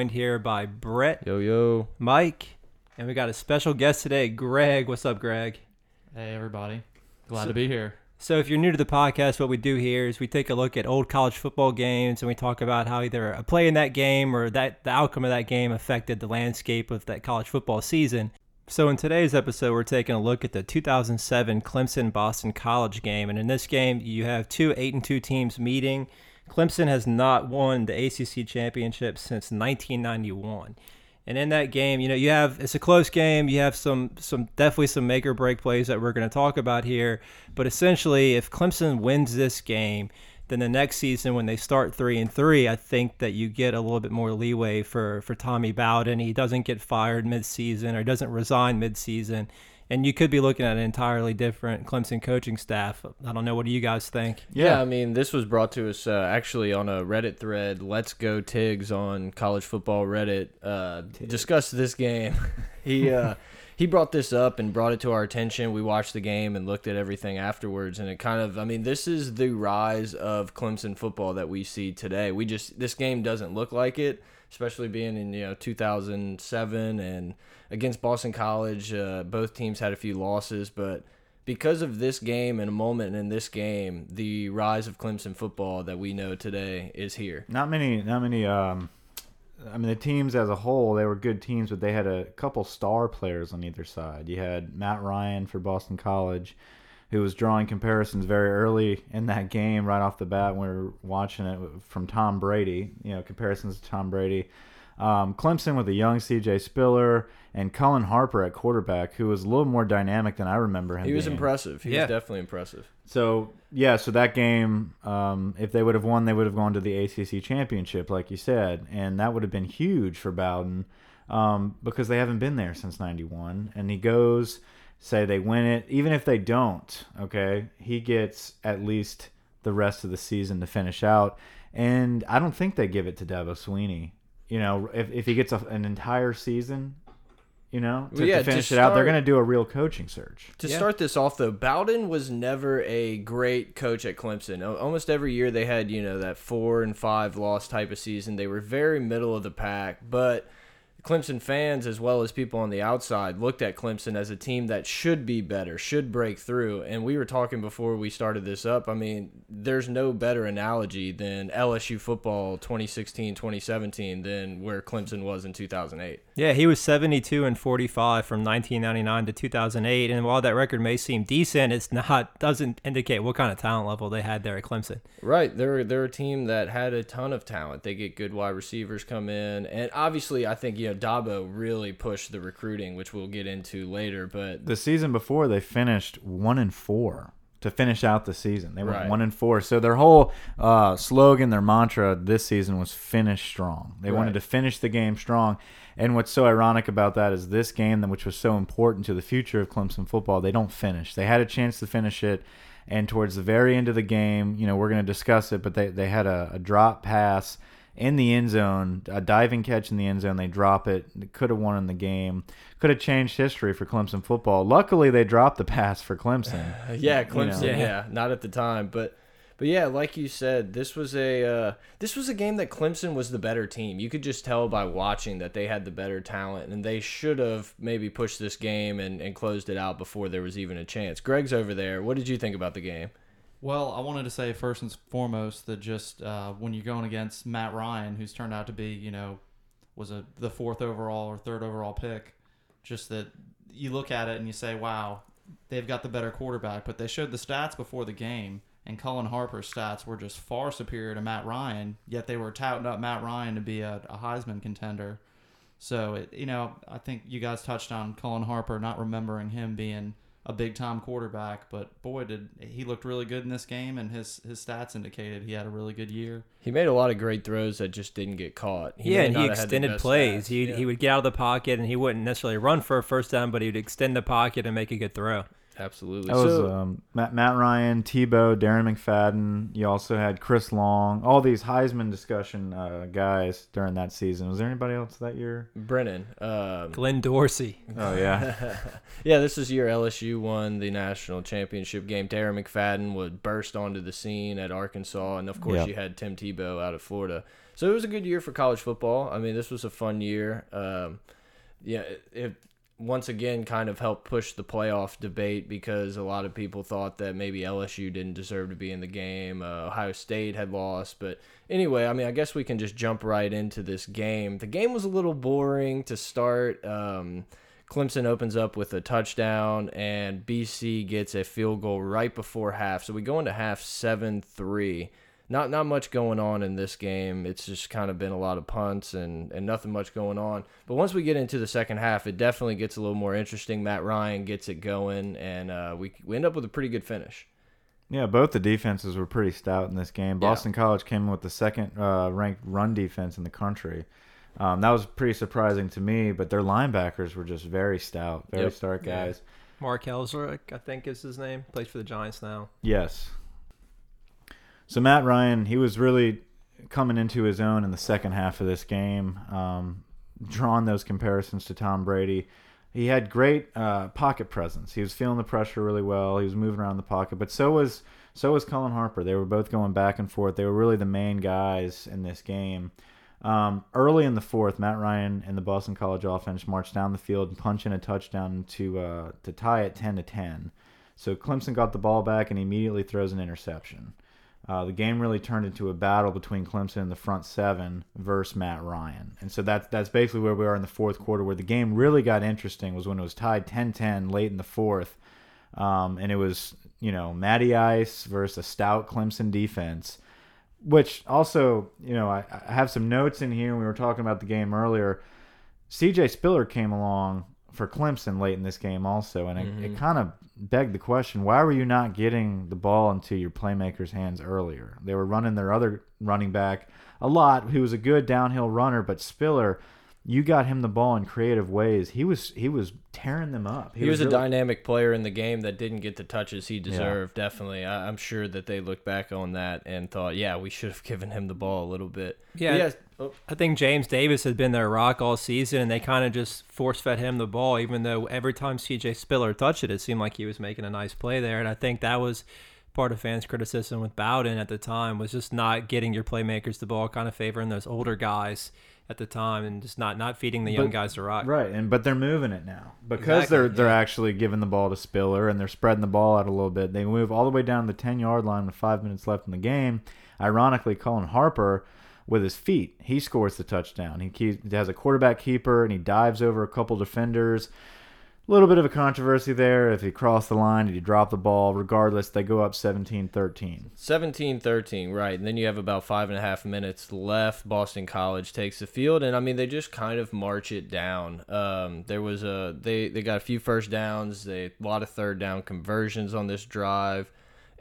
joined here by Brett, Yo yo. Mike, and we got a special guest today, Greg. What's up, Greg? Hey everybody, glad to be here. So, if you're new to the podcast, what we do here is we take a look at old college football games and we talk about how either a play in that game or that the outcome of that game affected the landscape of that college football season. So, in today's episode, we're taking a look at the 2007 Clemson Boston College game. And in this game, you have two 8 and 2 teams meeting. Clemson has not won the ACC championship since 1991. And in that game, you know, you have it's a close game. You have some some definitely some make or break plays that we're going to talk about here. But essentially, if Clemson wins this game, then the next season when they start three and three, I think that you get a little bit more leeway for for Tommy Bowden. He doesn't get fired mid-season or doesn't resign mid-season. And you could be looking at an entirely different Clemson coaching staff. I don't know. What do you guys think? Yeah. I mean, this was brought to us uh, actually on a Reddit thread. Let's go Tigs on college football Reddit. Uh, discussed this game. he uh, he brought this up and brought it to our attention. We watched the game and looked at everything afterwards, and it kind of, I mean, this is the rise of Clemson football that we see today. We just this game doesn't look like it, especially being in you know 2007 and against Boston College. Uh, both teams had a few losses, but because of this game and a moment in this game, the rise of Clemson football that we know today is here. Not many, not many. Um, I mean, the teams as a whole, they were good teams, but they had a couple star players on either side. You had Matt Ryan for Boston College, who was drawing comparisons very early in that game, right off the bat when we were watching it from Tom Brady. You know, comparisons to Tom Brady. Um, Clemson with a young C.J. Spiller and Cullen Harper at quarterback, who was a little more dynamic than I remember him. He was being. impressive. He Yeah. was definitely impressive. So yeah, so that game, um, if they would have won, they would have gone to the ACC championship, like you said, and that would have been huge for Bowden um, because they haven't been there since '91. And he goes, say they win it, even if they don't, okay, he gets at least the rest of the season to finish out. And I don't think they give it to Dabo Sweeney. You know, if if he gets a, an entire season. You know, to, Well, yeah, to to finish it out, they're going to do a real coaching search. To Yeah. start this off, though, Bowden was never a great coach at Clemson. Almost every year they had, you know, that four and five loss type of season. They were very middle of the pack, but Clemson fans, as well as people on the outside, looked at Clemson as a team that should be better, should break through. And we were talking before we started this up. I mean, there's no better analogy than LSU football 2016 2017 than where Clemson was in 2008. Yeah, he was 72 and 45 from 1999 to 2008, and while that record may seem decent, it's not doesn't indicate what kind of talent level they had there at Clemson. Right, they're they're a team that had a ton of talent. They get good wide receivers come in, and obviously, I think you know Dabo really pushed the recruiting, which we'll get into later. But the season before they finished one and four to finish out the season. They went Right. one and four. So their whole uh, slogan, their mantra this season was finish strong. They wanted to finish the game strong. And what's so ironic about that is this game, which was so important to the future of Clemson football, they don't finish. They had a chance to finish it. And towards the very end of the game, you know, we're going to discuss it, but they, they had a, a drop pass in the end zone, a diving catch in the end zone. They drop it. Could have won in the game. Could have changed history for Clemson football. Luckily, they dropped the pass for Clemson. yeah, Clemson, know. yeah. not at the time, but but yeah, like you said, this was a uh, this was a game that Clemson was the better team. You could just tell by watching that they had the better talent, and they should have maybe pushed this game and, and closed it out before there was even a chance. Greg's over there. What did you think about the game? Well, I wanted to say first and foremost that just uh, when you're going against Matt Ryan, who's turned out to be, you know, was a the fourth overall or third overall pick, just that you look at it and you say, wow, they've got the better quarterback. But they showed the stats before the game, and Cullen Harper's stats were just far superior to Matt Ryan. Yet they were touting up Matt Ryan to be a, a Heisman contender. So it, you know, I think you guys touched on Cullen Harper not remembering him being a big time quarterback, but boy did he looked really good in this game, and his his stats indicated he had a really good year. He made a lot of great throws that just didn't get caught. He yeah, and he have had the extended plays. stats. He Yeah. he would get out of the pocket and he wouldn't necessarily run for a first down, but he would extend the pocket and make a good throw. Absolutely. That was so, um, Matt, Matt Ryan, Tebow, Darren McFadden. You also had Chris Long. All these Heisman discussion uh, guys during that season. Was there anybody else that year? Brennan. Um, Glenn Dorsey. Oh yeah, yeah, this was year LSU won the national championship game. Darren McFadden would burst onto the scene at Arkansas, and of course Yep. you had Tim Tebow out of Florida. So it was a good year for college football. I mean, this was a fun year. Um, yeah, it, it once again kind of helped push the playoff debate because a lot of people thought that maybe LSU didn't deserve to be in the game. Uh, Ohio State had lost, but anyway, I mean, I guess we can just jump right into this game. The game was a little boring to start. Um, Clemson opens up with a touchdown, and BC gets a field goal right before half. So we go into half seven three. Not not much going on in this game. It's just kind of been a lot of punts and and nothing much going on. But once we get into the second half, it definitely gets a little more interesting. Matt Ryan gets it going, and uh, we we end up with a pretty good finish. yeah. Both the defenses were pretty stout in this game. Boston College came in with the second uh, ranked run defense in the country. Um, that was pretty surprising to me, but their linebackers were just very stout, very Yep. stout Yeah. guys. Mark Ellsworth, I think is his name. Plays for the Giants now. Yes. So Matt Ryan, he was really coming into his own in the second half of this game, um, drawing those comparisons to Tom Brady. He had great uh, pocket presence. He was feeling the pressure really well. He was moving around the pocket, but so was so was Cullen Harper. They were both going back and forth. They were really the main guys in this game. Um, early in the fourth, Matt Ryan and the Boston College offense marched down the field and punched in a touchdown to uh, to tie it ten to ten. So Clemson got the ball back and immediately throws an interception. Uh, the game really turned into a battle between Clemson and the front seven versus Matt Ryan. And so that's that's basically where we are in the fourth quarter, where the game really got interesting was when it was tied 10-10 late in the fourth. Um, and it was, you know, Matty Ice versus a stout Clemson defense, which also, you know, I, I have some notes in here. We were talking about the game earlier. CJ Spiller came along for Clemson late in this game also, and it, it mm-hmm. kind of begged the question: Why were you not getting the ball into your playmakers' hands earlier? They were running their other running back a lot, who was a good downhill runner, but Spiller, you got him the ball in creative ways. He was he was tearing them up. He, was, a really- dynamic player in the game that didn't get the touches he deserved. Definitely, I, I'm sure that they looked back on that and thought, yeah, we should have given him the ball a little bit. Yeah. But yes- oh, I think James Davis had been their rock all season, and they kind of just force fed him the ball, even though every time CJ Spiller touched it, it seemed like he was making a nice play there. And I think that was part of fans' criticism with Bowden at the time was just not getting your playmakers the ball, kind of favoring those older guys at the time, and just not not feeding the young But- guys the rock. Right, and but they're moving it now because Exactly, they're they're yeah. actually giving the ball to Spiller and they're spreading the ball out a little bit. They move all the way down the ten yard line with five minutes left in the game. Ironically, Cullen Harper with his feet, he scores the touchdown. He, keeps, he has a quarterback keeper and he dives over a couple defenders. Little bit of a controversy there. If he crossed the line, did he drop the ball? Regardless, they go up 17-13. 17-13, right. And then you have about five and a half minutes left. Boston College takes the field, and I mean they just kind of march it down. Um, there was a they they got a few first downs, they a lot of third down conversions on this drive,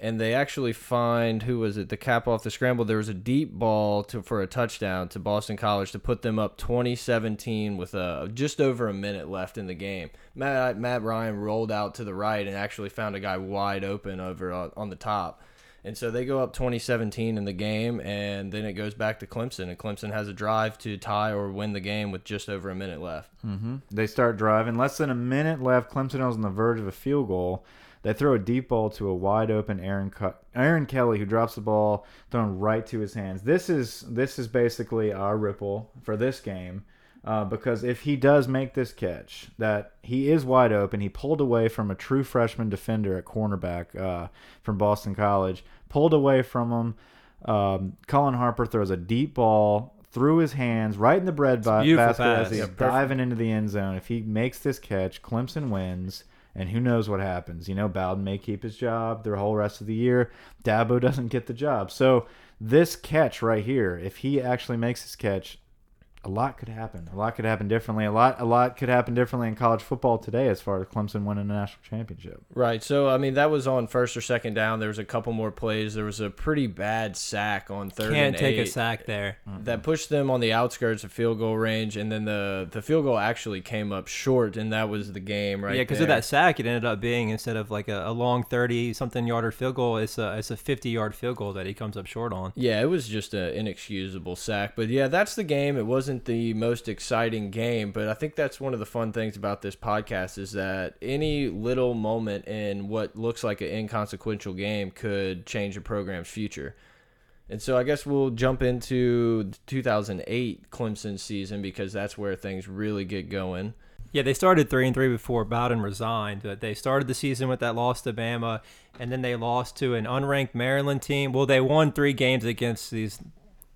and they actually find who was it the cap off the scramble. There was a deep ball to for a touchdown to Boston College to put them up 2017 with a just over a minute left in the game. Matt Matt Ryan rolled out to the right and actually found a guy wide open over on, on the top. And so they go up 2017 in the game, and then it goes back to Clemson, and Clemson has a drive to tie or win the game with just over a minute left. hmm They start driving. Less than a minute left. Clemson was on the verge of a field goal. They throw a deep ball to a wide open Aaron Aaron Kelly, who drops the ball thrown right to his hands. This is this is basically our ripple for this game. Uh, because if he does make this catch, that he is wide open. He pulled away from a true freshman defender at cornerback uh, from Boston College. Pulled away from him. Um, Cullen Harper throws a deep ball through his hands, right in the bread basket as pass. he's Yeah, diving into the end zone. If he makes this catch, Clemson wins. And who knows what happens? You know, Bowden may keep his job the whole rest of the year. Dabo doesn't get the job. So this catch right here, if he actually makes his catch, a lot could happen. A lot could happen differently. A lot, a lot could happen differently in college football today, as far as Clemson winning a national championship. Right. So I mean, that was on first or second down. There was a couple more plays. There was a pretty bad sack on third. Can't and take a sack there. That mm-hmm. pushed them on the outskirts of field goal range, and then the the field goal actually came up short, and that was the game right yeah, because of that sack, it ended up being instead of like a, a long thirty something yarder field goal, it's a it's a fifty yard field goal that he comes up short on. Yeah, it was just an inexcusable sack. But yeah, that's the game. It wasn't the most exciting game, but I think that's one of the fun things about this podcast is that any little moment in what looks like an inconsequential game could change a program's future. And so I guess we'll jump into the 2008 Clemson season because that's where things really get going. Yeah, they started three and three before Bowden resigned, but they started the season with that loss to Bama, and then they lost to an unranked Maryland team. Well, they won three games against these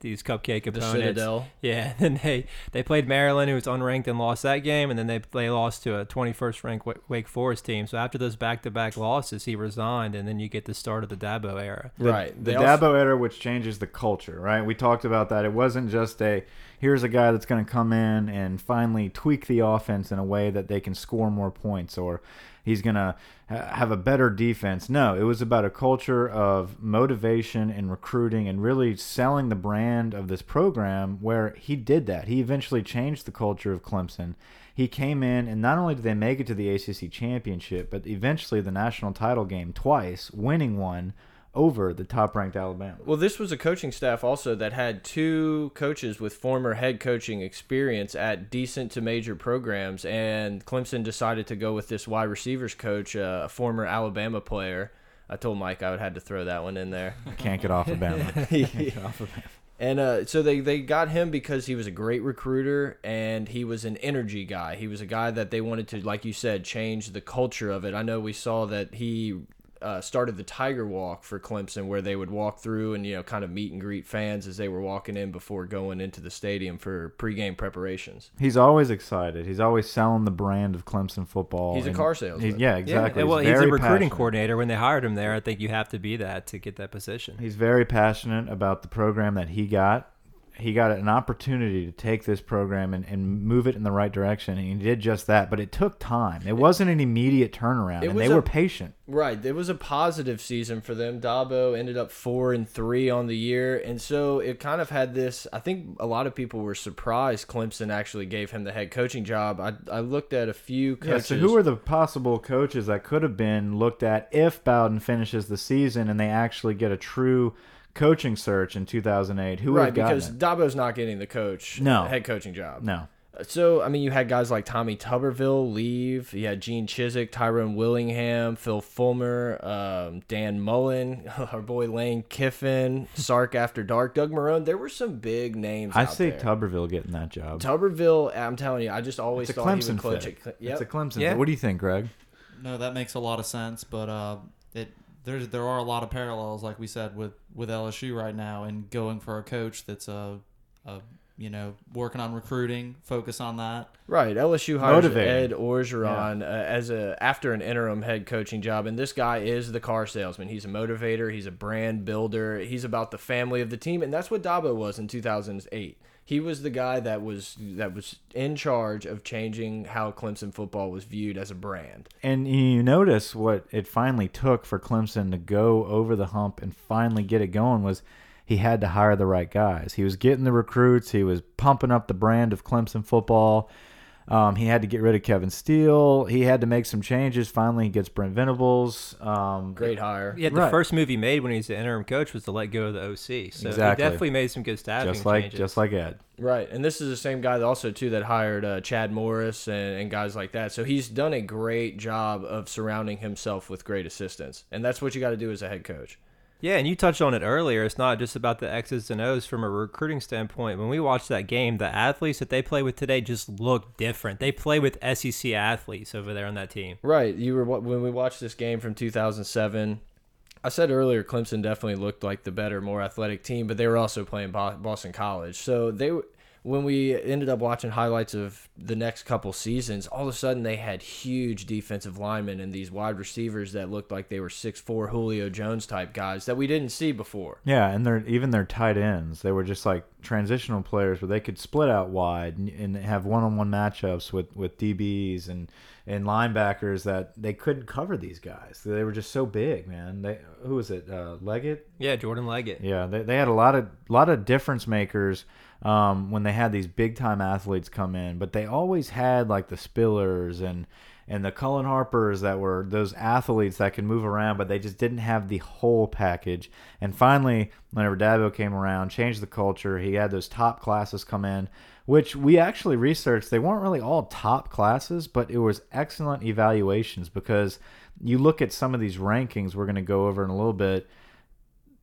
these cupcake The opponents. Citadel. Yeah, then they they played Maryland, who was unranked and lost that game, and then they they lost to a 21st ranked Wake Forest team. So after those back to back losses, he resigned, and then you get the start of the Dabo era. right. The They also- Dabo era, which changes the culture, right? We talked about that. It wasn't just a here's a guy that's going to come in and finally tweak the offense in a way that they can score more points or he's going to ha uh, have a better defense. No, it was about a culture of motivation and recruiting and really selling the brand of this program where he did that. He eventually changed the culture of Clemson. He came in, and not only did they make it to the ACC championship, but eventually the national title game twice, winning one over the top ranked Alabama. Well, this was a coaching staff also that had two coaches with former head coaching experience at decent to major programs, and Clemson decided to go with this wide receivers coach, uh, a former Alabama player. I told Mike I would had to throw that one in there. Can't get off of Bama. Can't get off of Bama. And uh, so they, they got him because he was a great recruiter and he was an energy guy. He was a guy that they wanted to, like you said, change the culture of it. I know we saw that he uh, started the Tiger Walk for Clemson, where they would walk through and you know kind of meet and greet fans as they were walking in before going into the stadium for pregame preparations. He's always excited. He's always selling the brand of Clemson football. He's a car salesman. he's- yeah, exactly. Yeah, well, he's, he's a recruiting passionate. coordinator. When they hired him there, I think you have to be that to get that position. He's very passionate about the program that he got. He got an opportunity to take this program and, and move it in the right direction, and he did just that. But it took time. It wasn't an immediate turnaround, and they a- were patient. Right, it was a positive season for them. Dabo ended up four and three on the year, and so it kind of had this. I think a lot of people were surprised Clemson actually gave him the head coaching job. I I looked at a few Yeah, so who are the possible coaches that could have been looked at if Bowden finishes the season and they actually get a true coaching search in 2008? Who would right have because it? Dabo's not getting the coach No. head coaching job. No. So I mean, you had guys like Tommy Tuberville leave. You had Gene Chizik, Tyrone Willingham, Phil Fulmer, um, Dan Mullen, our boy Lane Kiffin, Sark After Dark, Doug Marrone. There were some big names. I out see there. Tuberville getting that job. Tuberville. I'm telling you, I just always It's a thought he Clemson would coach fit. it. Yep. It's a Clemson. Yeah. fit. What do you think, Greg? No, that makes a lot of sense, but uh, it there's there are a lot of parallels, like we said, with with LSU right now, and going for a coach that's a, a you know working on recruiting, focus on that. Right. LSU hires Motivating. Ed Orgeron uh, as a after an interim head coaching job, and this guy is the car salesman. He's a motivator. He's a brand builder. He's about the family of the team, and that's what Dabo was in 2008. He was the guy that was that was in charge of changing how Clemson football was viewed as a brand. And you notice what it finally took for Clemson to go over the hump and finally get it going was he had to hire the right guys. He was getting the recruits. He was pumping up the brand of Clemson football. Um, he had to get rid of Kevin Steele. He had to make some changes. Finally, he gets Brent Venables. Um, Great hire. Yeah, the Right. first move he made when he was the interim coach was to let go of the OC. So Exactly. he definitely made some good staffing just like changes. just like Ed. Right, and this is the same guy also too that hired uh, Chad Morris and, and guys like that. So he's done a great job of surrounding himself with great assistants, and that's what you got to do as a head coach. Yeah, and you touched on it earlier. It's not just about the X's and O's from a recruiting standpoint. When we watch that game, the athletes that they play with today just look different. They play with SEC athletes over there on that team. Right, you were when we watched this game from 2007. I said earlier, Clemson definitely looked like the better, more athletic team, but they were also playing Boston College. So they, when we ended up watching highlights of the next couple seasons, all of a sudden they had huge defensive linemen and these wide receivers that looked like they were six four Julio Jones type guys that we didn't see before. Yeah, and they're even their tight ends. They were just like transitional players where they could split out wide and, and have one-on-one matchups with with DBs and and linebackers that they couldn't cover these guys. They were just so big, man. They who was it? Uh, Leggett. Yeah, Jordan Leggett. Yeah, they they had a lot of lot of difference makers um, when they had these big time athletes come in, but they always had like the Spillers and and the Cullen Harpers that were those athletes that could move around, but they just didn't have the whole package. And finally, whenever Dabo came around, changed the culture. He had those top classes come in, which we actually researched. They weren't really all top classes, but it was excellent evaluations because you look at some of these rankings we're going to go over in a little bit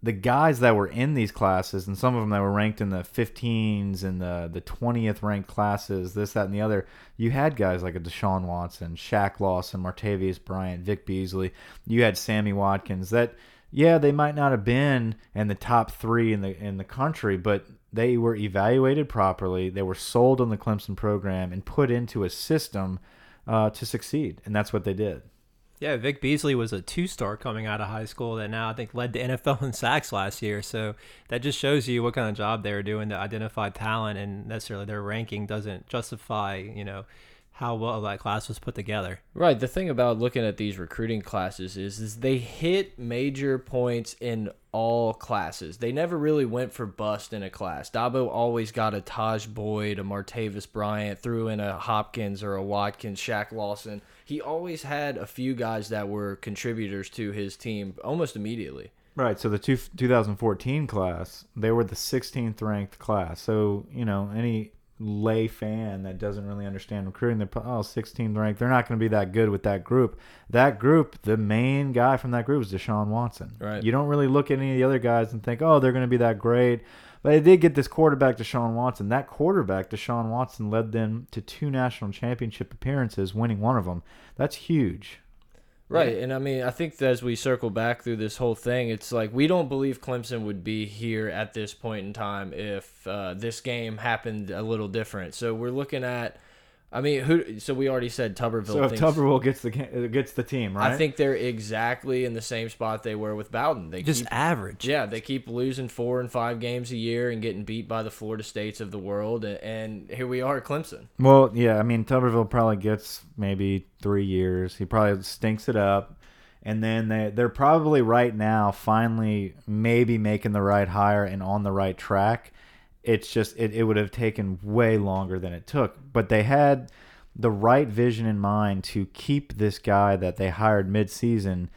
the guys that were in these classes, and some of them that were ranked in the 15s and the the 20th ranked classes, this, that, and the other, you had guys like a Deshaun Watson, Shaq Lawson, Martavis Bryant, Vic Beasley. You had Sammy Watkins. That, yeah, they might not have been in the top three in the in the country, but they were evaluated properly. They were sold on the Clemson program and put into a system uh, to succeed, and that's what they did. Yeah, Vic Beasley was a two-star coming out of high school that now I think led the NFL in sacks last year. So that just shows you what kind of job they were doing to identify talent, and necessarily their ranking doesn't justify, you know, how well that class was put together. Right. The thing about looking at these recruiting classes is, is they hit major points in all classes. They never really went for bust in a class. Dabo always got a Tajh Boyd, a Martavis Bryant, threw in a Hopkins or a Watkins, Shaq Lawson he always had a few guys that were contributors to his team almost immediately. Right. So the two, 2014 class, they were the 16th ranked class. So, you know, any lay fan that doesn't really understand recruiting, they're oh, 16th ranked. They're not going to be that good with that group. That group, the main guy from that group is Deshaun Watson. Right. You don't really look at any of the other guys and think, oh, they're going to be that great. But they did get this quarterback, Deshaun Watson. That quarterback, Deshaun Watson, led them to two national championship appearances, winning one of them. That's huge. Right. And I mean, I think as we circle back through this whole thing, it's like we don't believe Clemson would be here at this point in time if uh, this game happened a little different. So we're looking at I mean, who? So we already said Tuberville. So if thinks, Tuberville gets the gets the team, right? I think they're exactly in the same spot they were with Bowden. They just keep, average. Yeah, they keep losing four and five games a year and getting beat by the Florida States of the world, and here we are at Clemson. Well, yeah, I mean Tuberville probably gets maybe three years. He probably stinks it up, and then they they're probably right now finally maybe making the right hire and on the right track it's just it, it would have taken way longer than it took but they had the right vision in mind to keep this guy that they hired mid-season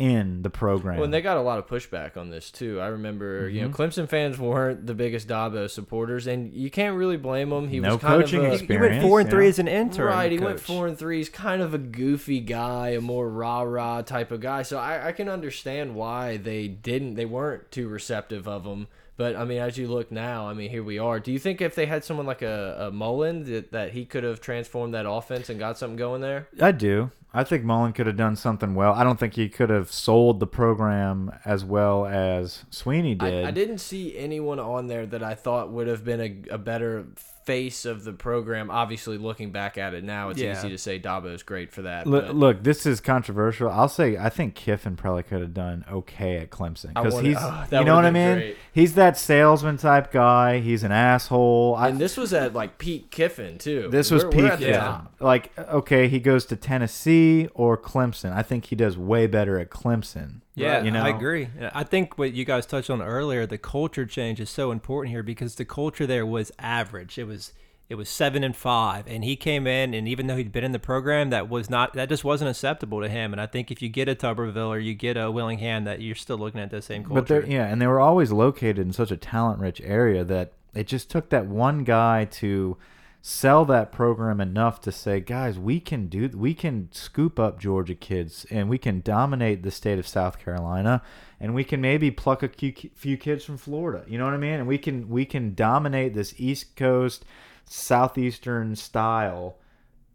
in the program. Well, and they got a lot of pushback on this too. I remember, mm -hmm. you know, mm-hmm. Clemson fans weren't the biggest Dabo supporters, and you can't really blame them. He no was kind coaching of a, experience. He went four and three yeah. as an intern. Right, he coach. went four and three. He's kind of a goofy guy, a more rah rah type of guy. So I, I can understand why they didn't, they weren't too receptive of him. But I mean, as you look now, I mean, here we are. Do you think if they had someone like a, a Mullen that, that he could have transformed that offense and got something going there? I do. I think Mullen could have done something well. I don't think he could have sold the program as well as Sweeney did. I, I didn't see anyone on there that I thought would have been a, a better face of the program. Obviously, looking back at it now, it's yeah. easy to say Dabo is great for that. Look, look, this is controversial. I'll say I think Kiffin probably could have done okay at Clemson because he's, oh, you know what I mean. Great. He's that salesman type guy. He's an asshole. And I, this was at like Pete Kiffin too. This was Pete Kiffin. Like, okay, he goes to Tennessee or Clemson. I think he does way better at Clemson. Yeah, you know? I agree. I think what you guys touched on earlier, the culture change is so important here because the culture there was average. It was it was seven and five, and he came in, and even though he'd been in the program, that was not that just wasn't acceptable to him. And I think if you get a Tuberville or you get a Willingham, that you're still looking at the same culture. But they're yeah, and they were always located in such a talent rich area that it just took that one guy to sell that program enough to say, guys, we can do, we can scoop up Georgia kids and we can dominate the state of South Carolina, and we can maybe pluck a few kids from Florida. You know what I mean? And we can we can dominate this East Coast, southeastern style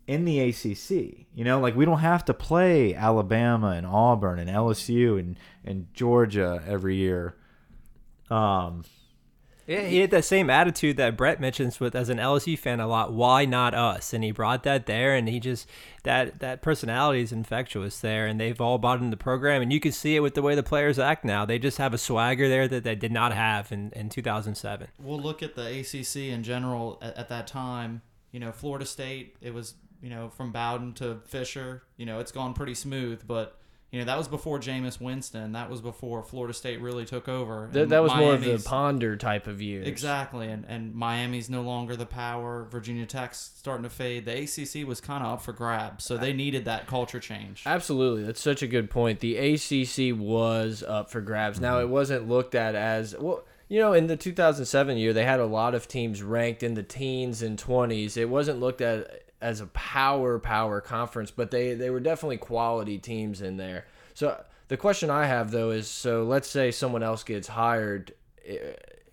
in the ACC. You know, like we don't have to play Alabama and Auburn and LSU and and Georgia every year. Um, Yeah, he had that same attitude that Brett mentions with as an LSU fan a lot. Why not us? And he brought that there, and he just that that personality is infectious there, and they've all bought into the program, and you can see it with the way the players act now. They just have a swagger there that they did not have in in 2007. We'll look at the ACC in general at, at that time. You know, Florida State. It was you know from Bowden to Fisher. You know, it's gone pretty smooth, but you know that was before Jameis Winston. That was before Florida State really took over. That, that was more of the ponder type of years. Exactly, and and Miami's no longer the power. Virginia Tech's starting to fade. The ACC was kind of up for grabs, so they needed that culture change. Absolutely, that's such a good point. The ACC was up for grabs. Now it wasn't looked at as well. You know, in the 2007 year, they had a lot of teams ranked in the teens and 20s. It wasn't looked at as a power power conference, but they they were definitely quality teams in there. So the question I have though is, so let's say someone else gets hired.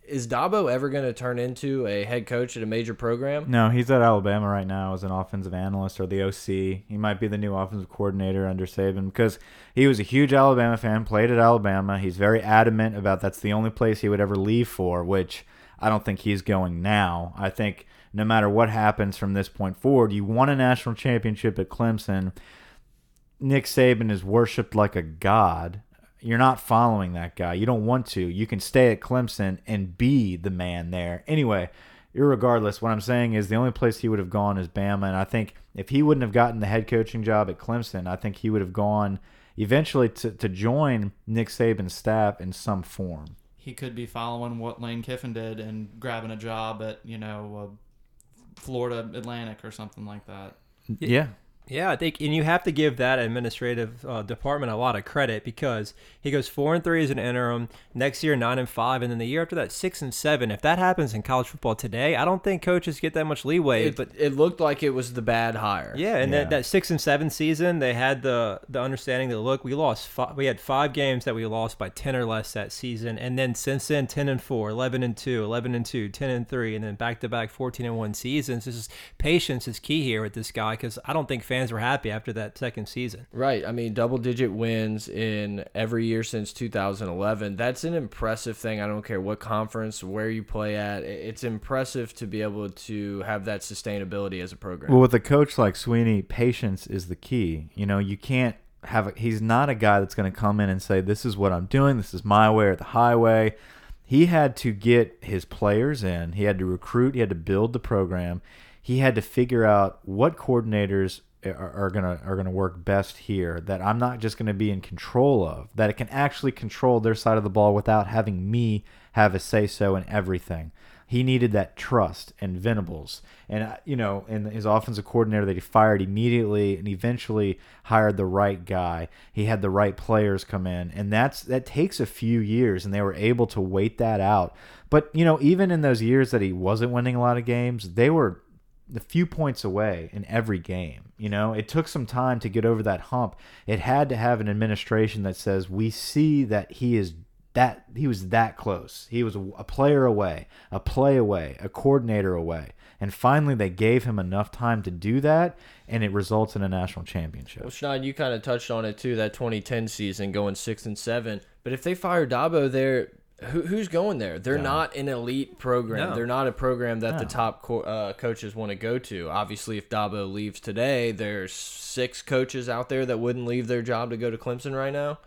Is Dabo ever going to turn into a head coach at a major program? No, he's at Alabama right now as an offensive analyst or the OC. He might be the new offensive coordinator under Saban because he was a huge Alabama fan, played at Alabama. He's very adamant about that's the only place he would ever leave for, which I don't think he's going now. I think no matter what happens from this point forward, you won a national championship at Clemson. Nick Saban is worshipped like a god. You're not following that guy. You don't want to. You can stay at Clemson and be the man there. Anyway, irregardless, what I'm saying is the only place he would have gone is Bama. And I think if he wouldn't have gotten the head coaching job at Clemson, I think he would have gone eventually to, to join Nick Saban's staff in some form. he could be following what Lane Kiffin did and grabbing a job at you know Florida Atlantic or something like that. Yeah. Yeah, I think, and you have to give that administrative uh, department a lot of credit because he goes four and three as an interim. Next year, nine and five, and then the year after that, six and seven. If that happens in college football today, I don't think coaches get that much leeway. It, but it looked like it was the bad hire. yeah, and Yeah. That, that six and seven season, they had the the understanding that look, we lost, five, we had five games that we lost by ten or less that season, and then since then, ten and four, 11 and two, 11 and two, 10 and three, and then back to back fourteen and one seasons. This is patience is key here with this guy because I don't think fans were happy after that second season. Right. I mean, double digit wins in every year since 2011. That's an impressive thing. I don't care what conference, where you play at. It's impressive to be able to have that sustainability as a program. Well, with a coach like Sweeney, patience is the key. You know, you can't have a, he's not a guy that's going to come in and say this is what I'm doing, this is my way or the highway. He had to get his players in. He had to recruit, he had to build the program. He had to figure out what coordinators are, are to are to work best here that I'm not just to be in control of, that it can actually control their side of the ball without having me have a say so in everything he needed that trust and Venables. And, uh, you know, and his offensive coordinator that he fired immediately and eventually hired the right guy. He had the right players come in. And that's that takes a few years, and they were able to wait that out. But, you know, even in those years that he wasn't winning a lot of games, they were a few points away in every game. You know, it took some time to get over that hump. It had to have an administration that says, we see that he is that he was that close. He was a, player away, a play away, a coordinator away. And finally, they gave him enough time to do that, and it results in a national championship. Well, Schneid, you kind of touched on it too. That 2010 season, going six and seven. But if they fire Dabo there, who, who's going there? They're not an elite program. No. They're not a program that the top co uh, coaches want to go to. Obviously, if Dabo leaves today, there's six coaches out there that wouldn't leave their job to go to Clemson right now.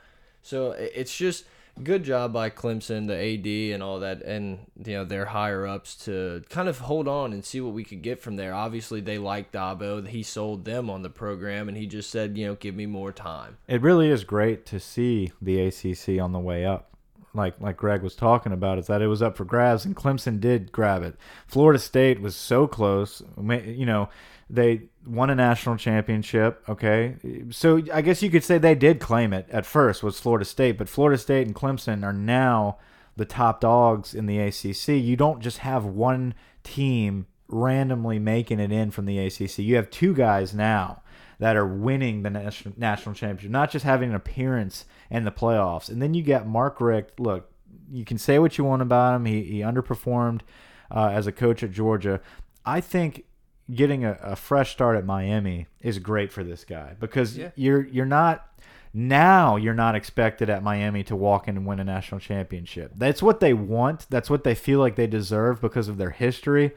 So it's just good job by Clemson, the AD, and all that, and you know their higher ups to kind of hold on and see what we could get from there. Obviously, they like Dabo. He sold them on the program, and he just said, you know, give me more time. It really is great to see the ACC on the way up. Like like Greg was talking about, is that it was up for grabs, and Clemson did grab it. Florida State was so close. You know, they won a national championship. Okay, so I guess you could say they did claim it at first was Florida State, but Florida State and Clemson are now the top dogs in the ACC. You don't just have one team randomly making it in from the ACC. You have two guys now that are winning the national national championship, not just having an appearance in the playoffs. And then you got Mark Richt. Look, you can say what you want about him. He he underperformed uh, as a coach at Georgia. I think getting a, a fresh start at Miami is great for this guy because Yeah. you're you're not Now you're not expected at Miami to walk in and win a national championship. That's what they want. That's what they feel like they deserve because of their history.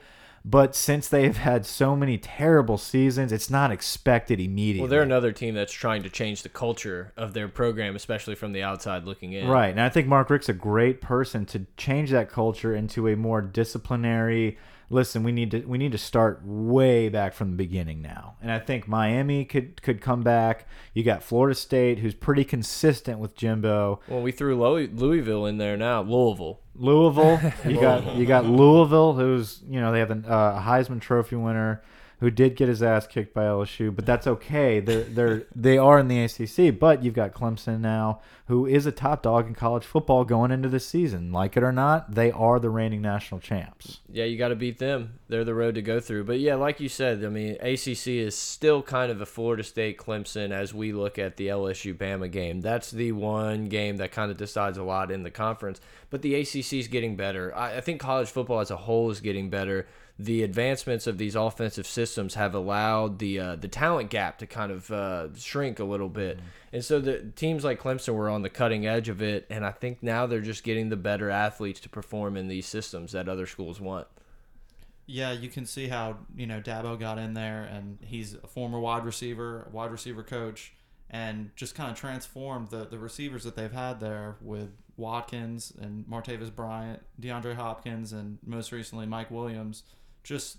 But since they've had so many terrible seasons, it's not expected immediately. Well, they're another team that's trying to change the culture of their program, especially from the outside looking in. Right. And I think Mark Richt's a great person to change that culture into a more disciplinary listen, we need to we need to start way back from the beginning now. And I think Miami could could come back. You got Florida State who's pretty consistent with Jimbo. Well, we threw Louisville in there now. Louisville. Louisville. You got you got Louisville who's, you know, they have a uh, Heisman trophy winner who did get his ass kicked by LSU, but that's okay. They're they're they are in the ACC, but you've got Clemson now, who is a top dog in college football going into this season. Like it or not, they are the reigning national champs. Yeah, you got to beat them. They're the road to go through. But yeah, like you said, I mean, ACC is still kind of a Florida State Clemson as we look at the LSU Bama game. That's the one game that kind of decides a lot in the conference. But the ACC is getting better. I, I think college football as a whole is getting better the advancements of these offensive systems have allowed the uh, the talent gap to kind of uh, shrink a little bit, mm -hmm. and so the teams like Clemson were on the cutting edge of it, and I think now they're just getting the better athletes to perform in these systems that other schools want. Yeah, you can see how you know Dabo got in there, and he's a former wide receiver, wide receiver coach, and just kind of transformed the the receivers that they've had there with Watkins and Martavis Bryant, DeAndre Hopkins, and most recently Mike Williams just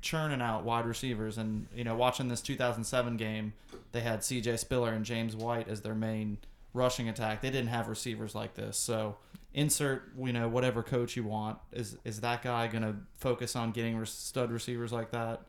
churning out wide receivers. And you know, watching this 2007 game, they had C.J. Spiller and James White as their main rushing attack. They didn't have receivers like this. So insert you know whatever coach you want. Is is that guy going to focus on getting stud receivers like that?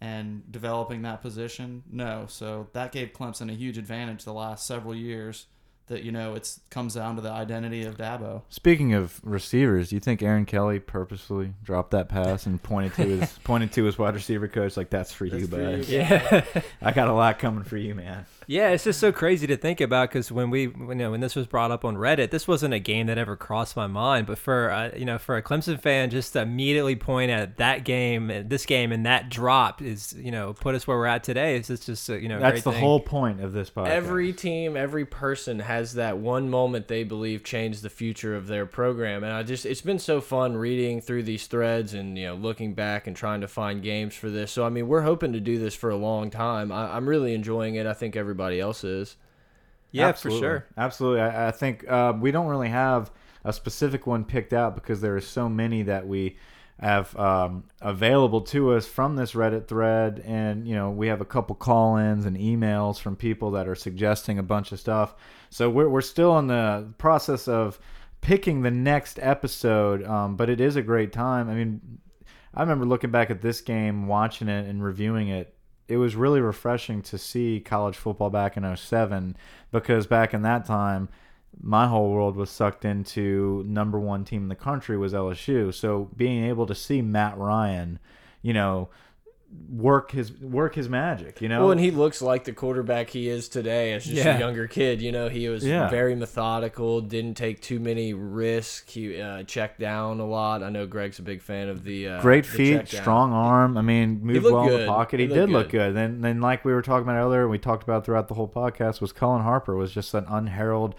And developing that position? No. So that gave Clemson a huge advantage the last several years that you know it's comes down to the identity of Dabo. Speaking of receivers, do you think Aaron Kelly purposely dropped that pass and pointed to his pointed to his wide receiver coach like that's for that's you, bud? Yeah, I got a lot coming for you, man. Yeah, it's just so crazy to think about because when we, you know, when this was brought up on Reddit, this wasn't a game that ever crossed my mind. But for uh, you know, for a Clemson fan, just to immediately point at that game, this game, and that drop is, you know, put us where we're at today. It's just, uh, you know, that's the thing. whole point of this podcast. Every team, every person has that one moment they believe changed the future of their program, and I just, it's been so fun reading through these threads and you know, looking back and trying to find games for this. So I mean, we're hoping to do this for a long time. I, I'm really enjoying it. I think everybody everybody else is. Yeah, Absolutely. for sure. Absolutely. I, I think uh, we don't really have a specific one picked out because there are so many that we have um, available to us from this Reddit thread, and you know we have a couple call-ins and emails from people that are suggesting a bunch of stuff. So we're we're still in the process of picking the next episode, um, but it is a great time. I mean, I remember looking back at this game, watching it, and reviewing it it was really refreshing to see college football back in 07 because back in that time my whole world was sucked into number one team in the country was LSU. So being able to see Matt Ryan, you know, work his work his magic, you know. Well, and he looks like the quarterback he is today as just yeah. a younger kid. You know, he was yeah. very methodical, didn't take too many risks. He uh, checked down a lot. I know Greg's a big fan of the uh, great the feet, strong arm. I mean, moved well good. in the pocket. He, he did good. look good. And then, like we were talking about earlier, and we talked about throughout the whole podcast, was Cullen Harper was just an unheralded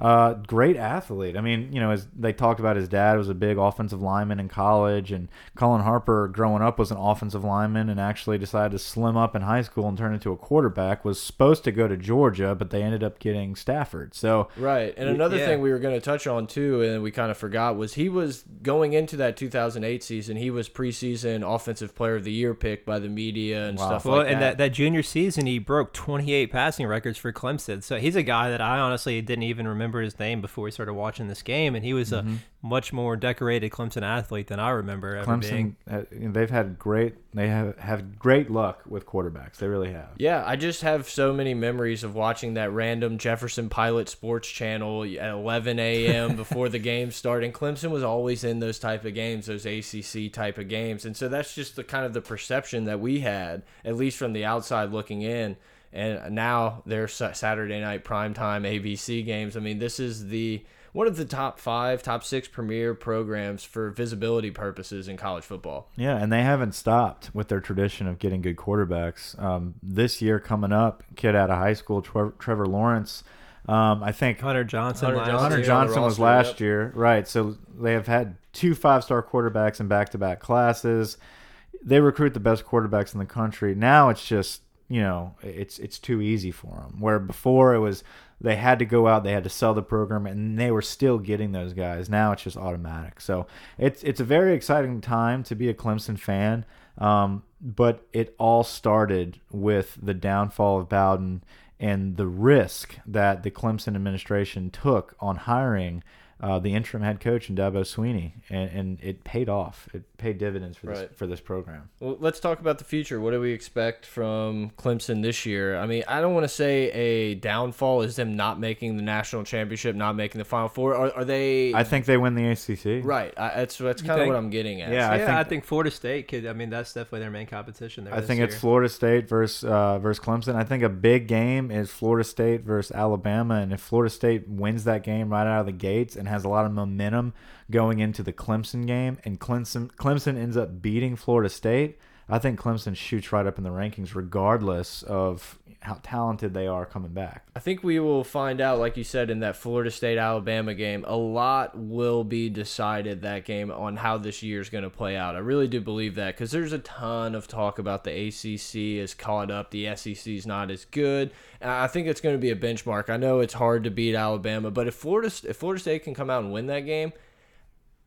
uh, great athlete. I mean, you know, as they talked about, his dad was a big offensive lineman in college, and Cullen Harper, growing up, was an offensive lineman and actually decided to slim up in high school and turn into a quarterback. Was supposed to go to Georgia, but they ended up getting Stafford. So right, and another yeah. thing we were going to touch on too, and we kind of forgot was he was going into that 2008 season. He was preseason offensive player of the year pick by the media and wow. stuff well, like that. and that that junior season, he broke 28 passing records for Clemson. So he's a guy that I honestly didn't even remember remember his name before we started watching this game, and he was mm -hmm. a mm-hmm. much more decorated Clemson athlete than I remember ever Clemson, being. Uh, they've had great, they have have great luck with quarterbacks. They really have. Yeah, I just have so many memories of watching that random Jefferson Pilot Sports Channel at 11 a.m. before the game started. And Clemson was always in those type of games, those ACC type of games, and so that's just the kind of the perception that we had, at least from the outside looking in and now they're Saturday night primetime ABC games. I mean, this is the one of the top five, top six premier programs for visibility purposes in college football. Yeah, and they haven't stopped with their tradition of getting good quarterbacks. Um, this year coming up, kid out of high school, Trevor, Trevor Lawrence. Um, I think Hunter Johnson. Hunter last Johnson. Hunter year. Johnson was last yep. year, right? So they have had two five-star quarterbacks in back-to-back classes. They recruit the best quarterbacks in the country. Now it's just you know it's it's too easy for them. Where before it was they had to go out, they had to sell the program, and they were still getting those guys. Now it's just automatic. So it's it's a very exciting time to be a Clemson fan. Um, but it all started with the downfall of Bowden and the risk that the Clemson administration took on hiring uh, the interim head coach in Dabo Swinney, and, and it paid off. It paid dividends for this Right. for this program. Well, let's talk about the future. What do we expect from Clemson this year? I mean, I don't want to say a downfall is them not making the national championship, not making the Final Four. Are, are they? I think they win the ACC. right. I, that's that's kind of what I'm getting at. Yeah, yeah, I I think- think, Florida State could. I mean, that's definitely their main competition there. I this think it's. Florida State versus uh, versus Clemson. I think a big game is Florida State versus Alabama, and if Florida State wins that game right out of the gates and has a lot of momentum going into the Clemson game, and Clemson Clemson ends up beating Florida State, I think Clemson shoots right up in the rankings, regardless of how talented they are coming back. I think we will find out, like you said, in that Florida State Alabama game, a lot will be decided that game on how this year is going to play out. I really do believe that because there's a ton of talk about the ACC is caught up, the SEC is not as good. I think it's going to be a benchmark. I know it's hard to beat Alabama, but if Florida if Florida State can come out and win that game,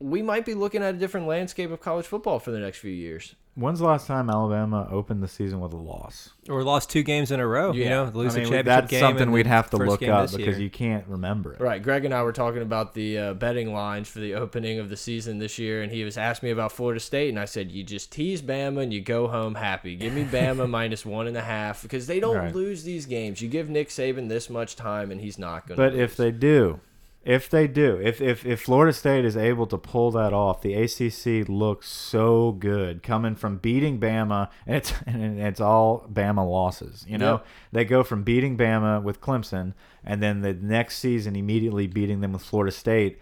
we might be looking at a different landscape of college football for the next few years. When's the last time Alabama opened the season with a loss? or lost two games in a row. You Yeah. know, I lose mean, the championship that's game. something we'd have to look up because year. you can't remember it. Right. Greg and I were talking about the uh, betting lines for the opening of the season this year, and he was asking me about Florida State, and I said, "You just tease Bama and you go home happy. Give me Bama minus one and a half because they don't Right. lose these games. You give Nick Saban this much time, and he's not going to. But if they do, if they do, if, if if Florida State is able to pull that off, the ACC looks so good coming from beating Bama, and it's and it's all Bama losses. You know, Yep. they go from beating Bama with Clemson, and then the next season immediately beating them with Florida State.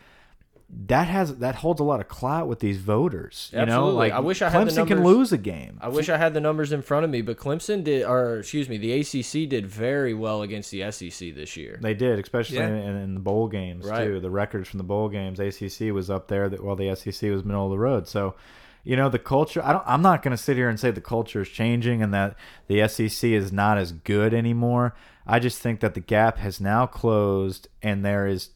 That has that holds a lot of clout with these voters. You know, Absolutely. like I wish I had the Clemson can lose a game. I wish I had the numbers in front of me, but Clemson did, or excuse me, the ACC did very well against the SEC this year. They did, especially Yeah. in, in the bowl games Right. too. The records from the bowl games, ACC was up there, that while the SEC was middle of the road. So, you know, the culture. I don't. I'm not going to sit here and say the culture is changing and that the SEC is not as good anymore. I just think that the gap has now closed, and there is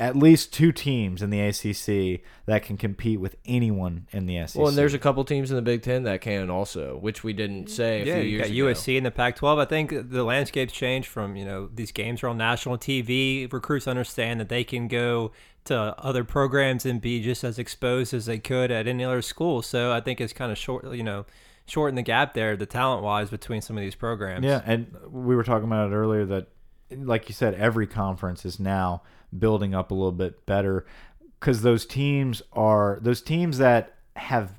at least two teams in the ACC that can compete with anyone in the SEC. Well, and there's a couple teams in the Big Ten that can also, which we didn't say a yeah, few you got ago. USC in the Pac-12. I think the landscape's changed from you know these games are on national TV. Recruits understand that they can go to other programs and be just as exposed as they could at any other school. So I think it's kind of short, you know, shorten the gap there, the talent-wise, between some of these programs. Yeah, and we were talking about it earlier that, like you said, every conference is now building up a little bit better because those teams are those teams that have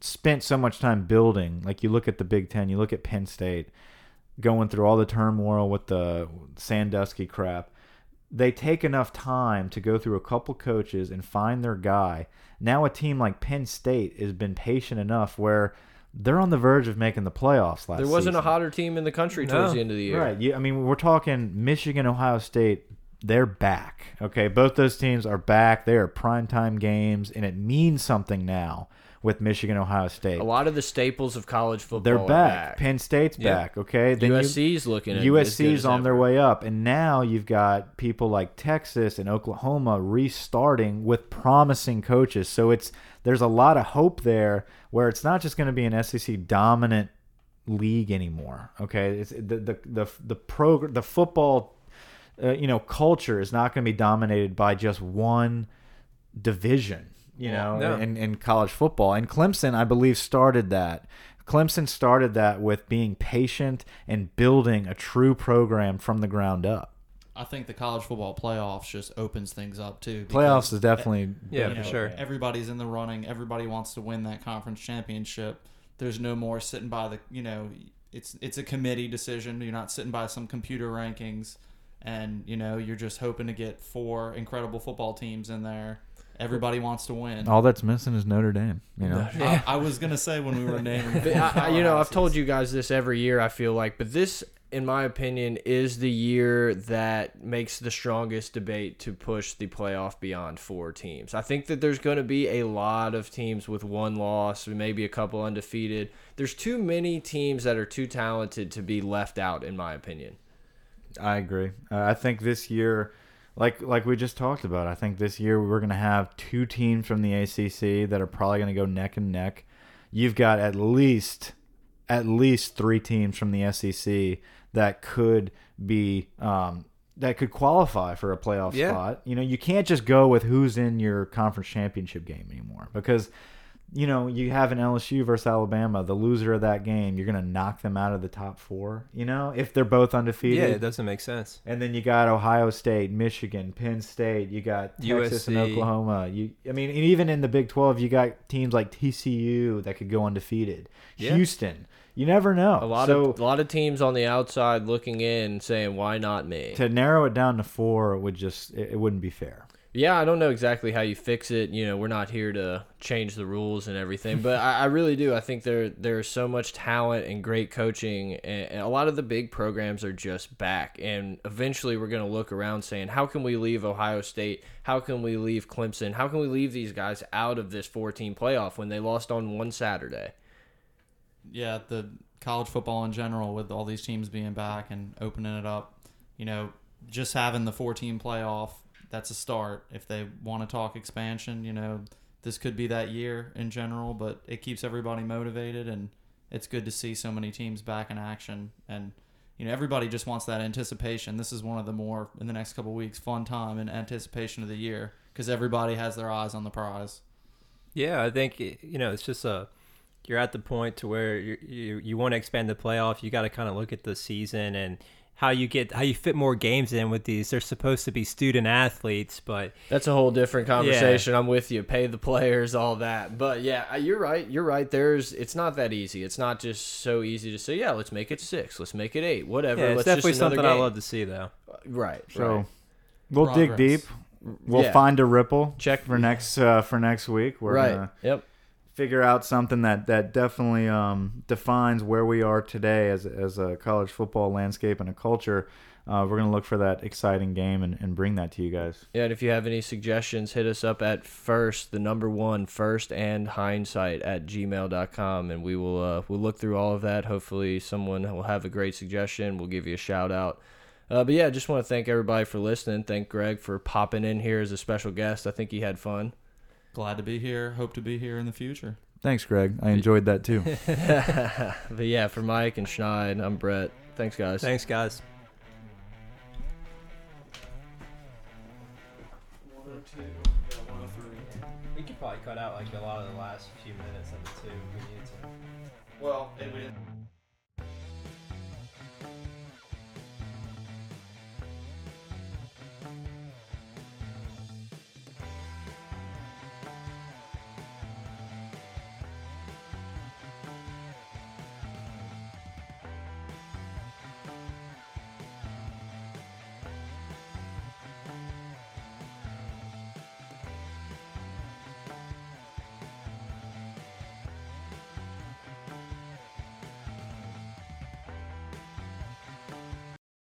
spent so much time building. Like you look at the Big Ten, you look at Penn State, going through all the turmoil with the Sandusky crap. They take enough time to go through a couple coaches and find their guy. Now a team like Penn State has been patient enough where they're on the verge of making the playoffs last There wasn't a hotter team in the country towards No. the end of the year. Right. Yeah, I mean, we're talking Michigan, Ohio State. They're back. Okay, both those teams are back. They are primetime games, and it means something now with Michigan, Ohio State. A lot of the staples of college football They're are back. Penn State's Yeah. back. Okay, Then you- USC's looking at USC's on their way up, and now you've got people like Texas and Oklahoma restarting with promising coaches. So it's there's a lot of hope there, where it's not just going to be an SEC dominant league anymore. Okay, it's the the the the program the football, uh, you know, culture is not going to be dominated by just one division. You know, No. in, in college football, and Clemson, I believe, started that. Clemson started that with being patient and building a true program from the ground up. I think the college football playoffs just opens things up too. Playoffs is definitely Yeah, you for sure. Everybody's in the running. Everybody wants to win that conference championship. There's no more sitting by the you know it's it's a committee decision. You're not sitting by some computer rankings. And you know you're just hoping to get four incredible football teams in there. Everybody wants to win. All that's missing is Notre Dame. You know, I, I was gonna say when we were naming, But I, I- you know, I've told you guys this every year. I feel like, but this, in my opinion, is the year that makes the strongest debate to push the playoff beyond four teams. I think that there's going to be a lot of teams with one loss, maybe a couple undefeated. There's too many teams that are too talented to be left out, in my opinion. I agree. Uh, I think this year, like like we just talked about, I think this year we're going to have two teams from the ACC that are probably going to go neck and neck. You've got at least at least three teams from the SEC that could be um, that could qualify for a playoff Yeah. spot. You know, you can't just go with who's in your conference championship game anymore because you know, you have an LSU versus Alabama, the loser of that game, you're going to knock them out of the top 4, you know, if they're both undefeated. Yeah, it doesn't make sense. And then you got Ohio State, Michigan, Penn State. You got Texas and Oklahoma. You, I mean, and even in the Big Twelve, you got teams like TCU that could go undefeated. Yeah. Houston. You never know. A lot so of a lot of teams on the outside looking in, saying, "Why not me?" to narrow it down to four would just it, it wouldn't be fair. Yeah, I don't know exactly how you fix it. You know, we're not here to change the rules and everything, but I, I really do. I think there there's so much talent and great coaching, and, and a lot of the big programs are just back. And eventually, we're going to look around saying, how can we leave Ohio State? How can we leave Clemson? How can we leave these guys out of this 14 playoff when they lost on one Saturday? yeah, the college football in general, with all these teams being back and opening it up, you know, just having the 14 playoff, that's a start. If they want to talk expansion, you know, this could be that year in general, but it keeps everybody motivated and it's good to see so many teams back in action and you know everybody just wants that anticipation. This is one of the more in the next couple weeks fun time in anticipation of the year because everybody has their eyes on the prize. Yeah, I think you know it's just a you're at the point to where you you, you want to expand the playoff. You got to kind of look at the season and how you get how you fit more games in with these. They're supposed to be student athletes, but That's a whole different conversation. I'm with you. Pay the players, all that. But yeah, uh, you're right. You're right. There's. It's not that easy. It's not just so easy to say. Yeah, let's make it six. Let's make it eight. Whatever. yeah, it's let's definitely just another something I game. love to see though. Right. So right. we'll dig deep. We'll Yeah. find a ripple. Check- for next uh, for next week. We're right. gonna Yep. Figure out something that that definitely um, defines where we are today as as a college football landscape and a culture. Uh, we're gonna look for that exciting game and, and bring that to you guys. Yeah, and if you have any suggestions, hit us up at first, the number one, first and hindsight at gmail.com, and we will uh, we'll look through all of that. Hopefully, someone will have a great suggestion. We'll give you a shout out. Uh, but yeah, I just want to thank everybody for listening. Thank Greg for popping in here as a special guest. I think he had fun. Glad to be here. Hope to be here in the future. Thanks, Greg. I enjoyed that too. but yeah, for Mike and Schneid, I'm Brett. Thanks, guys. Thanks, guys. One two, yeah, one three. We could probably cut out like a lot of the last few minutes of it too. We need to. Well, it, we didn't.